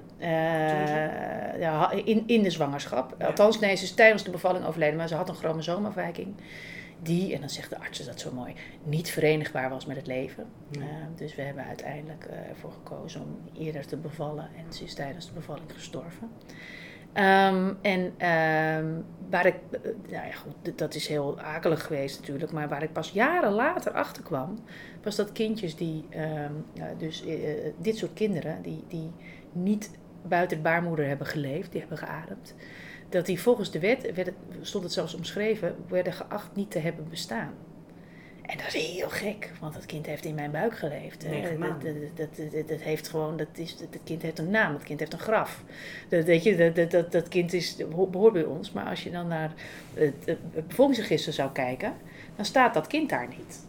ja, in, in de zwangerschap. Althans, nee, ze is tijdens de bevalling overleden, maar ze had een chromosoomafwijking. Die, en dan zegt de arts dat zo mooi, niet verenigbaar was met het leven. dus we hebben uiteindelijk ervoor gekozen om eerder te bevallen. En ze is tijdens de bevalling gestorven. Um, en um, waar ik, eh, nou ja goed, dat is heel akelig geweest natuurlijk, maar waar ik pas jaren later achter kwam, was dat kindjes die, um, dus uh, dit soort kinderen, die, die niet buiten de baarmoeder hebben geleefd, die hebben geademd, dat die volgens de wet, werd het, stond het zelfs omschreven, werden geacht niet te hebben bestaan. En dat is heel gek, want dat kind heeft in mijn buik geleefd. Dat, dat, dat, dat, heeft gewoon, dat, is, dat kind heeft een naam, dat kind heeft een graf. Dat, weet je, dat, dat, dat kind is, behoort bij ons, maar als je dan naar het, het bevolkingsregister zou kijken, dan staat dat kind daar niet.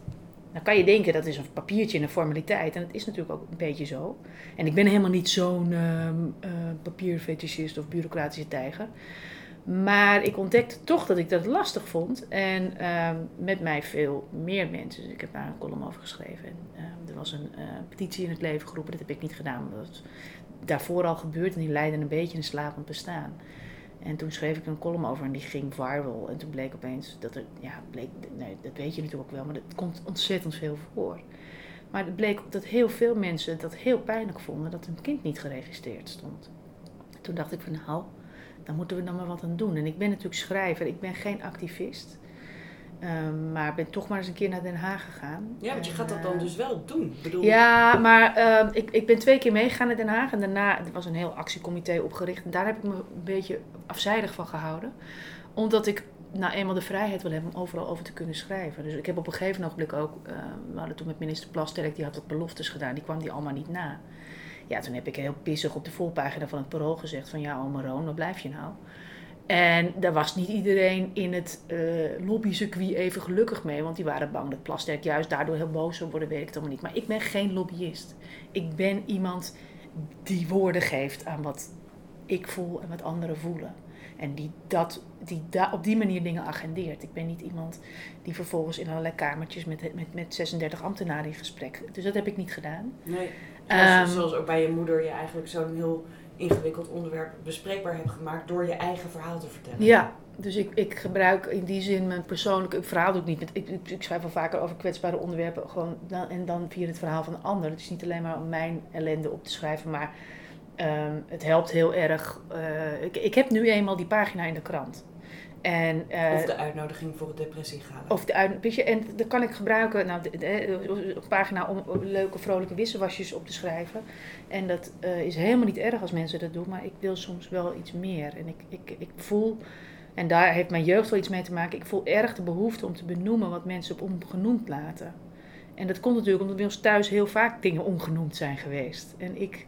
Dan kan je denken dat is een papiertje en een formaliteit. En dat is natuurlijk ook een beetje zo. En ik ben helemaal niet zo'n uh, uh, papierfetischist of bureaucratische tijger. Maar ik ontdekte toch dat ik dat lastig vond. En uh, met mij veel meer mensen. Dus ik heb daar een column over geschreven. En, uh, er was een uh, petitie in het leven geroepen. Dat heb ik niet gedaan. Het daarvoor al gebeurd. En die leidde een beetje een slapend bestaan. En toen schreef ik een column over en die ging viral. En toen bleek opeens dat er, ja, bleek, nee, dat weet je natuurlijk ook wel, maar het komt ontzettend veel voor. Maar het bleek dat heel veel mensen dat heel pijnlijk vonden dat hun kind niet geregistreerd stond. Toen dacht ik van nou, dan moeten we dan maar wat aan doen. En ik ben natuurlijk schrijver, ik ben geen activist. Um, maar ben toch maar eens een keer naar Den Haag gegaan. Ja, want je gaat dat dan dus wel doen. Bedoel... Ja, maar uh, ik, ik ben twee keer meegegaan naar Den Haag. En daarna er was een heel actiecomité opgericht. En daar heb ik me een beetje afzijdig van gehouden. Omdat ik nou eenmaal de vrijheid wil hebben om overal over te kunnen schrijven. Dus ik heb op een gegeven ogenblik ook... Uh, we hadden toen met minister Plasterk, die had wat beloftes gedaan. Die kwam die allemaal niet na. Ja, toen heb ik heel pissig op de voorpagina van het parool gezegd van... Ja, oma Roon, waar blijf je nou? En daar was niet iedereen in het uh, lobbycircuit even gelukkig mee. Want die waren bang dat Plasterk juist daardoor heel boos zou worden, weet ik het allemaal niet. Maar ik ben geen lobbyist. Ik ben iemand die woorden geeft aan wat ik voel en wat anderen voelen. En die, dat, die da op die manier dingen agendeert. Ik ben niet iemand die vervolgens in allerlei kamertjes met, met, met 36 ambtenaren in gesprek. Dus dat heb ik niet gedaan. Nee. Zoals, um, zoals ook bij je moeder je eigenlijk zo'n heel ingewikkeld onderwerp bespreekbaar hebt gemaakt door je eigen verhaal te vertellen. Ja, dus ik, ik gebruik in die zin mijn persoonlijke verhaal doe ik niet. Ik, ik, ik schrijf wel vaker over kwetsbare onderwerpen gewoon dan, en dan via het verhaal van een ander. Het is niet alleen maar om mijn ellende op te schrijven, maar um, het helpt heel erg. Uh, ik, ik heb nu eenmaal die pagina in de krant. En, uh, of de uitnodiging voor het depressiegala. Of de uit, je, en dat kan ik gebruiken, nou, de, een pagina om leuke, vrolijke wisselwasjes op te schrijven. En dat uh, is helemaal niet erg als mensen dat doen, maar ik wil soms wel iets meer. En ik, ik, ik voel, en daar heeft mijn jeugd wel iets mee te maken, ik voel erg de behoefte om te benoemen wat mensen op ongenoemd laten. En dat komt natuurlijk omdat bij ons thuis heel vaak dingen ongenoemd zijn geweest. En ik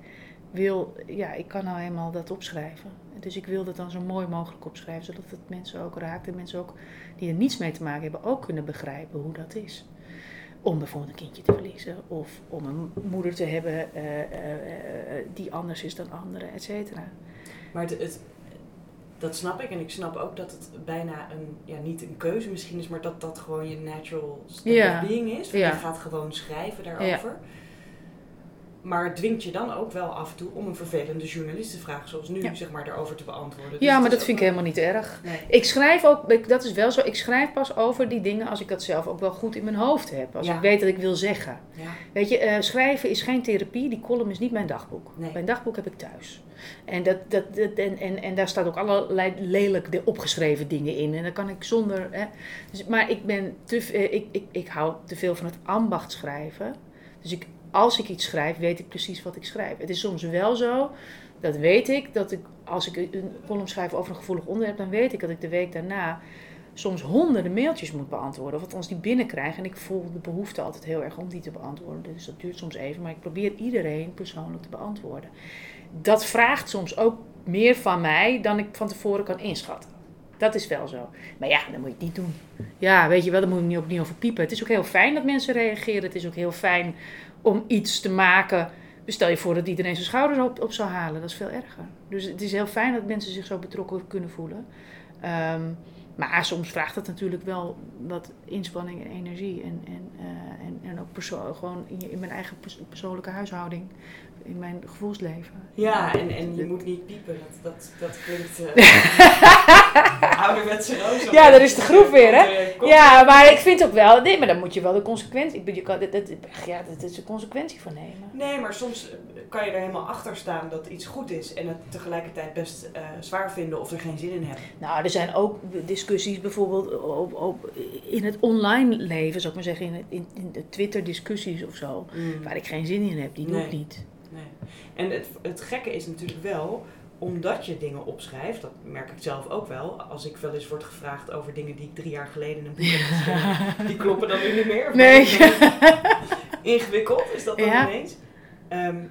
wil, ja, ik kan nou eenmaal dat opschrijven. Dus ik wil dat dan zo mooi mogelijk opschrijven, zodat het mensen ook raakt. En mensen ook die er niets mee te maken hebben, ook kunnen begrijpen hoe dat is. Om bijvoorbeeld een kindje te verliezen. Of om een moeder te hebben uh, uh, die anders is dan anderen, et cetera. Maar het, het, dat snap ik. En ik snap ook dat het bijna een, ja, niet een keuze misschien is, maar dat dat gewoon je natural state ja. of being is. Ja. Je gaat gewoon schrijven daarover. Ja. Maar het dwingt je dan ook wel af en toe om een vervelende journalistenvraag zoals nu, zeg maar, daarover te beantwoorden. Dus ja, maar dat vind ik helemaal niet erg. Ik schrijf ook, dat is wel zo, ik schrijf pas over die dingen als ik dat zelf ook wel goed in mijn hoofd heb. Als ik weet dat ik wil zeggen. Ja. Weet je, uh, schrijven is geen therapie, die column is niet mijn dagboek. Mijn dagboek heb ik thuis. En, dat, dat, en, en, en daar staat ook allerlei lelijk de opgeschreven dingen in. En dan kan ik zonder. Hè, dus, maar ik ben te, eh, ik, ik, ik hou te veel van het ambacht schrijven. Dus als ik iets schrijf, weet ik precies wat ik schrijf. Het is soms wel zo, dat weet ik, dat ik als ik een column schrijf over een gevoelig onderwerp, dan weet ik dat ik de week daarna soms honderden mailtjes moet beantwoorden. Of althans die binnenkrijg. En ik voel de behoefte altijd heel erg om die te beantwoorden. Dus dat duurt soms even. Maar ik probeer iedereen persoonlijk te beantwoorden. Dat vraagt soms ook meer van mij dan ik van tevoren kan inschatten. Dat is wel zo. Maar ja, dan moet je niet doen. Ja, weet je wel, daar moet je niet, niet over piepen. Het is ook heel fijn dat mensen reageren. Het is ook heel fijn om iets te maken. Stel je voor dat iedereen zijn schouders op, op zou halen. Dat is veel erger. Dus het is heel fijn dat mensen zich zo betrokken kunnen voelen. Ehm, maar soms vraagt dat natuurlijk wel wat inspanning en energie. En, en, uh, en, ook gewoon in, in, mijn eigen persoonlijke huishouding in mijn gevoelsleven. Ja, en, en je moet niet piepen. Dat, dat, dat klinkt uh, ouderwetse roos. Ja, dat is de groep weer, hè? Ja, maar ik vind ook wel... Nee, maar dan moet je wel de consequentie... Ik, je kan, dat, dat, ja, dat is de consequentie van nemen. Nee, maar soms eh, kan je er helemaal achter staan dat iets goed is... en het tegelijkertijd best uh, zwaar vinden of er geen zin in hebben. Nou, er zijn ook discussies bijvoorbeeld op, op, in het online leven... zou ik maar zeggen, in, in, in de Twitter-discussies of zo... Mm. waar ik geen zin in heb. Die doe ik niet. Nee. En het, het gekke is natuurlijk wel, omdat je dingen opschrijft, dat merk ik zelf ook wel. Als ik wel eens word gevraagd over dingen die ik drie jaar geleden in een boek heb geschreven, die kloppen dan nu niet meer. Nee. Ingewikkeld is dat dan ja. ineens. Ehm,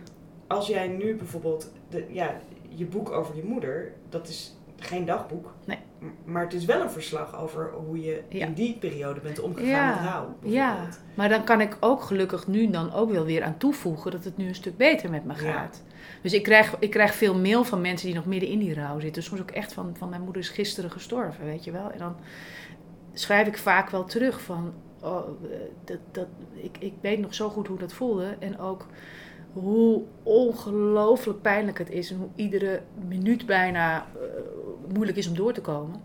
als jij nu bijvoorbeeld, de, ja, je boek over je moeder, dat is geen dagboek. Nee. Maar het is wel een verslag over hoe je in die periode bent omgegaan met rouw. Ja, maar dan kan ik ook gelukkig nu dan ook wel weer aan toevoegen dat het nu een stuk beter met me gaat. Dus ik krijg, ik krijg veel mail van mensen die nog midden in die rouw zitten. Soms ook echt van, van mijn moeder is gisteren gestorven, weet je wel. En dan schrijf ik vaak wel terug van, oh, dat, dat, ik, ik weet nog zo goed hoe dat voelde. En ook hoe ongelooflijk pijnlijk het is en hoe iedere minuut bijna uh, moeilijk is om door te komen.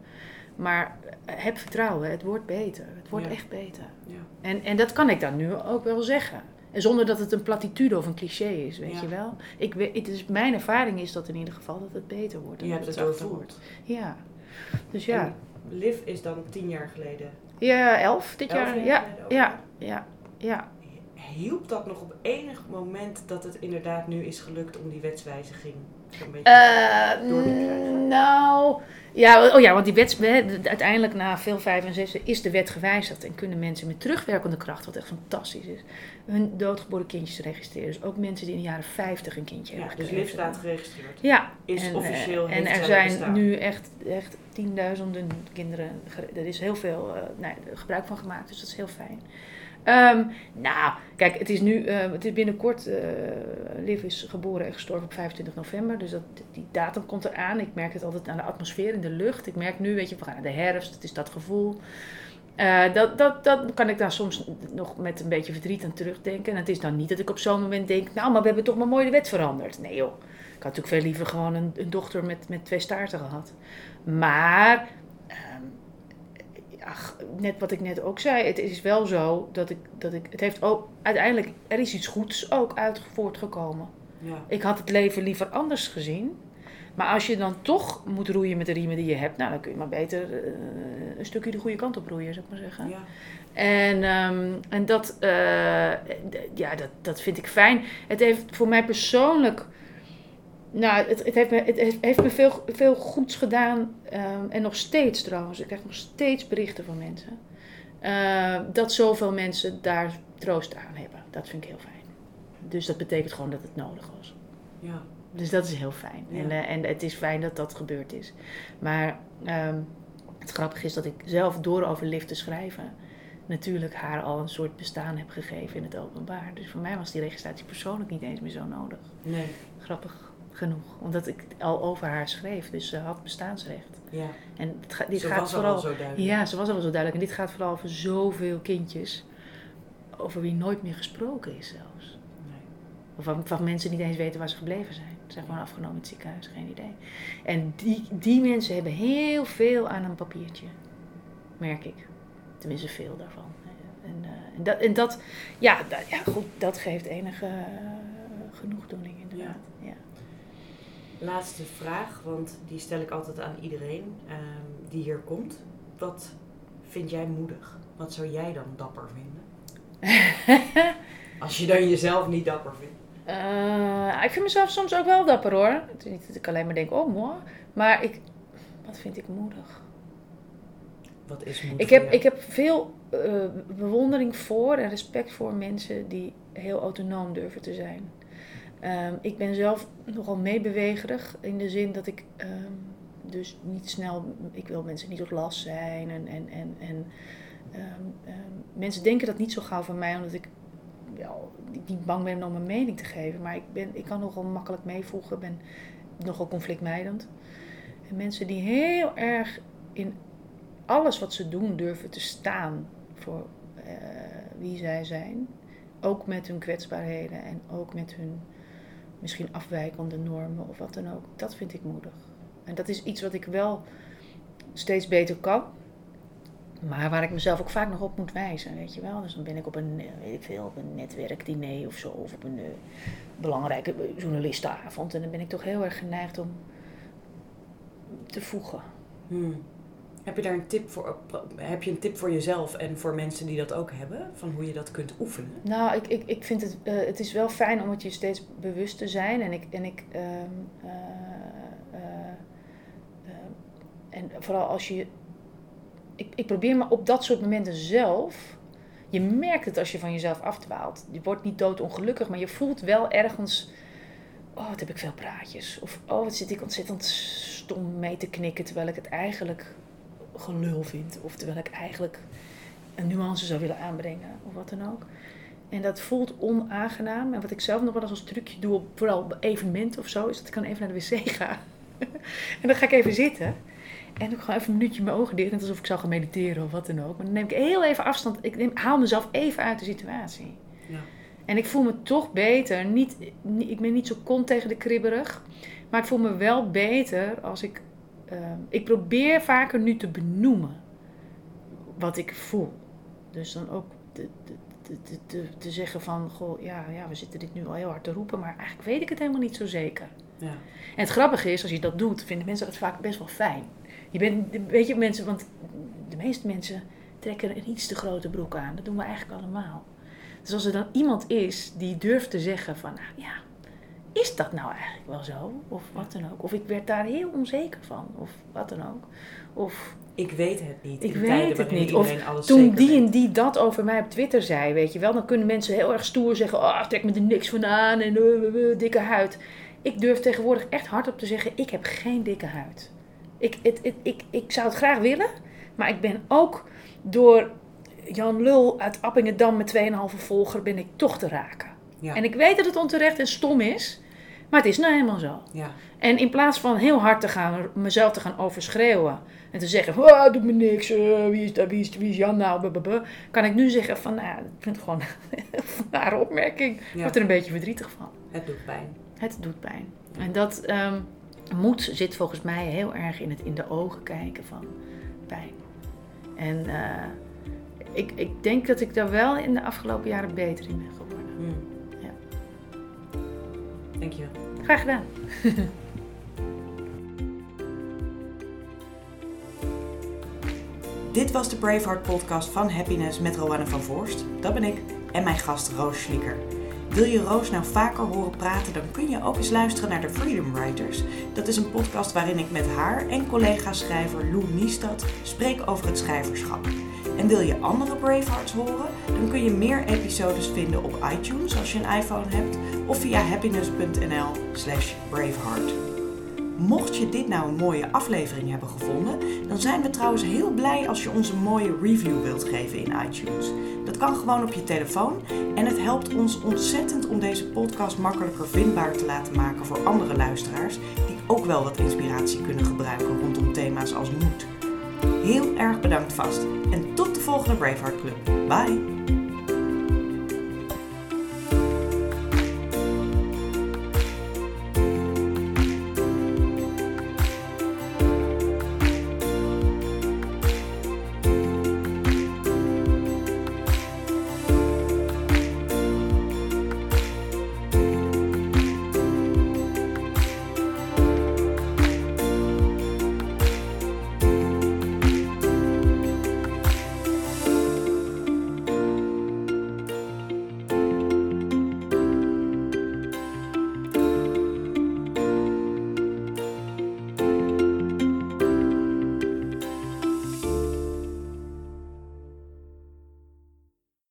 Maar heb vertrouwen, het wordt beter. Het wordt echt beter. Ja. En, en dat kan ik dan nu ook wel zeggen. En zonder dat het een platitude of een cliché is, weet je wel. Ik, het is, mijn ervaring is dat in ieder geval dat het beter wordt. Je hebt het doorvoerd. Ja. Dus ja. En Liv is dan tien jaar geleden. Ja, elf dit jaar. Ja, ja, ja, ja hielp dat nog op enig moment dat het inderdaad nu is gelukt om die wetswijziging een beetje uh, door te krijgen? Nou, ja, oh ja, want die wet, uiteindelijk na veel vijf en zes is de wet gewijzigd en kunnen mensen met terugwerkende kracht, wat echt fantastisch is, hun doodgeboren kindjes registreren. Dus ook mensen die in de jaren 50 een kindje ja, hebben. Dus Liv staat geregistreerd. Ja. Is en, officieel. En er zijn nu echt, echt tienduizenden kinderen. Er is heel veel uh, nou, gebruik van gemaakt, dus dat is heel fijn. Um, nou, kijk, het is nu, uh, het is binnenkort, uh, Liv is geboren en gestorven op 25 november, dus dat, die datum komt eraan. Ik merk het altijd aan de atmosfeer, in de lucht. Ik merk nu, weet je, we gaan naar de herfst, het is dat gevoel. Uh, dat, dat, dat kan ik daar soms nog met een beetje verdriet aan terugdenken. En het is dan niet dat ik op zo'n moment denk, nou, maar we hebben toch maar mooi de wet veranderd. Nee joh, ik had natuurlijk veel liever gewoon een, een dochter met, met twee staarten gehad. Maar ach, net wat ik net ook zei, het is wel zo dat ik, dat ik het heeft ook, uiteindelijk, er is iets goeds ook uit voortgekomen. Ja. Ik had het leven liever anders gezien, Maar als je dan toch moet roeien met de riemen die je hebt, nou dan kun je maar beter uh, een stukje de goede kant op roeien, zou ik maar zeggen. Ja. En, um, en dat, uh, ja, dat, dat vind ik fijn. Het heeft voor mij persoonlijk. Nou, het, het, heeft me, het heeft me veel, veel goeds gedaan. Um, en nog steeds trouwens. Ik krijg nog steeds berichten van mensen. Uh, dat zoveel mensen daar troost aan hebben. Dat vind ik heel fijn. Dus dat betekent gewoon dat het nodig was. Ja. Dus dat is heel fijn. En, uh, en het is fijn dat dat gebeurd is. Maar um, het grappige is dat ik zelf door over lift te schrijven natuurlijk haar al een soort bestaan heb gegeven in het openbaar. Dus voor mij was die registratie persoonlijk niet eens meer zo nodig. Nee. Grappig genoeg, omdat ik al over haar schreef, dus ze had bestaansrecht. Ja. En het dit ze gaat was vooral. Al zo duidelijk. Ja, ze was al zo duidelijk. En dit gaat vooral over zoveel kindjes, over wie nooit meer gesproken is zelfs. Nee. Of van, van mensen die niet eens weten waar ze gebleven zijn. Ze zijn gewoon afgenomen in het ziekenhuis, geen idee. En die, die mensen hebben heel veel aan een papiertje, merk ik. Tenminste, veel daarvan. En, uh, en, dat, en dat, ja, dat, ja, goed, dat geeft enige uh, genoegdoening inderdaad. Ja. ja. Laatste vraag, want die stel ik altijd aan iedereen uh, die hier komt. Wat vind jij moedig? Wat zou jij dan dapper vinden? *laughs* Als je dan jezelf niet dapper vindt. Uh, ik vind mezelf soms ook wel dapper hoor. Het is niet dat ik alleen maar denk, oh mooi. Maar ik, wat vind ik moedig? Wat is moedig? Ik heb, ik heb veel uh, bewondering voor en respect voor mensen die heel autonoom durven te zijn. Um, ik ben zelf nogal meebewegerig in de zin dat ik um, dus niet snel, ik wil mensen niet tot last zijn. En, en, en, en um, mensen denken dat niet zo gauw van mij, omdat ik wel, niet bang ben om mijn mening te geven. Maar ik, ben, ik kan nogal makkelijk meevoegen, ben nogal conflictmijdend. En mensen die heel erg in alles wat ze doen durven te staan voor uh, wie zij zijn. Ook met hun kwetsbaarheden en ook met hun misschien afwijkende normen of wat dan ook. Dat vind ik moedig. En dat is iets wat ik wel steeds beter kan. Maar waar ik mezelf ook vaak nog op moet wijzen, weet je wel. Dus dan ben ik op een, weet ik veel, op een netwerkdiner of zo. Of op een uh, belangrijke journalistenavond. En dan ben ik toch heel erg geneigd om te voegen. Hmm. Heb je daar een tip voor? Heb je een tip voor jezelf en voor mensen die dat ook hebben? Van hoe je dat kunt oefenen? Nou, ik, ik, ik vind het, uh, het is wel fijn om het je steeds bewust te zijn. En ik, en ik uh, uh, en vooral als je. Ik, ik probeer me op dat soort momenten zelf. Je merkt het als je van jezelf afdwaalt. Je wordt niet doodongelukkig, maar je voelt wel ergens. Oh, wat heb ik veel praatjes. Of oh, wat zit ik ontzettend stom mee te knikken terwijl ik het eigenlijk gelul vind. Of terwijl ik eigenlijk een nuance zou willen aanbrengen. Of wat dan ook. En dat voelt onaangenaam. En wat ik zelf nog wel eens als trucje doe, vooral op evenementen of zo, is dat ik dan even naar de wc ga. *laughs* en dan ga ik even zitten. En ik ga even een minuutje mijn ogen dicht, net alsof ik zou gaan mediteren of wat dan ook. Maar dan neem ik heel even afstand. Ik neem, haal mezelf even uit de situatie. Ja. En ik voel me toch beter. Niet, ik ben niet zo kont tegen de kribberig. Maar ik voel me wel beter als ik ik probeer vaker nu te benoemen wat ik voel. Dus dan ook te, te, te, te, zeggen van, goh, ja, ja, we zitten dit nu al heel hard te roepen, maar eigenlijk weet ik het helemaal niet zo zeker. Ja. En het grappige is, als je dat doet, vinden mensen dat vaak best wel fijn. Je bent, weet je, mensen, want de meeste mensen trekken een iets te grote broek aan. Dat doen we eigenlijk allemaal. Dus als er dan iemand is die durft te zeggen van, nou ja, is dat nou eigenlijk wel zo? Of wat dan ook. Of ik werd daar heel onzeker van. Of wat dan ook. Of ik weet het niet. Ik weet het niet. Of toen die en die dat over mij op Twitter zei, weet je wel, dan kunnen mensen heel erg stoer zeggen: Oh, trek me er niks van aan en uh, uh, dikke huid. Ik durf tegenwoordig echt hardop te zeggen: Ik heb geen dikke huid. Ik, het, het, ik, ik zou het graag willen, maar ik ben ook door Jan Lul uit Appingedam met 2,5 volger ben ik toch te raken. Ja. En ik weet dat het onterecht en stom is. Maar het is nou helemaal zo. Ja. En in plaats van heel hard te gaan, mezelf te gaan overschreeuwen. En te zeggen, oh, doe me niks, uh, wie, is dat, wie, is, wie is Jan nou, blablabla, kan ik nu zeggen van, nou, ik vind het gewoon *laughs* een rare opmerking. Ik word er een beetje verdrietig van. Het doet pijn. Het doet pijn. En dat um, moed zit volgens mij heel erg in het in de ogen kijken van pijn. En uh, ik, ik denk dat ik daar wel in de afgelopen jaren beter in ben geworden. Dankjewel. Graag gedaan. *laughs* Dit was de Braveheart podcast van Happiness met Roanne van Voorst. Dat ben ik en mijn gast Roos Schlieker. Wil je Roos nou vaker horen praten, dan kun je ook eens luisteren naar de Freedom Writers. Dat is een podcast waarin ik met haar en collega-schrijver Lou Niestad spreek over het schrijverschap. En wil je andere Bravehearts horen, dan kun je meer episodes vinden op iTunes als je een iPhone hebt of via happiness.nl/slash braveheart. Mocht je dit nou een mooie aflevering hebben gevonden, dan zijn we trouwens heel blij als je ons een mooie review wilt geven in iTunes. Dat kan gewoon op je telefoon en het helpt ons ontzettend om deze podcast makkelijker vindbaar te laten maken voor andere luisteraars die ook wel wat inspiratie kunnen gebruiken rondom thema's als moed. Heel erg bedankt vast en tot de volgende Braveheart Club. Bye!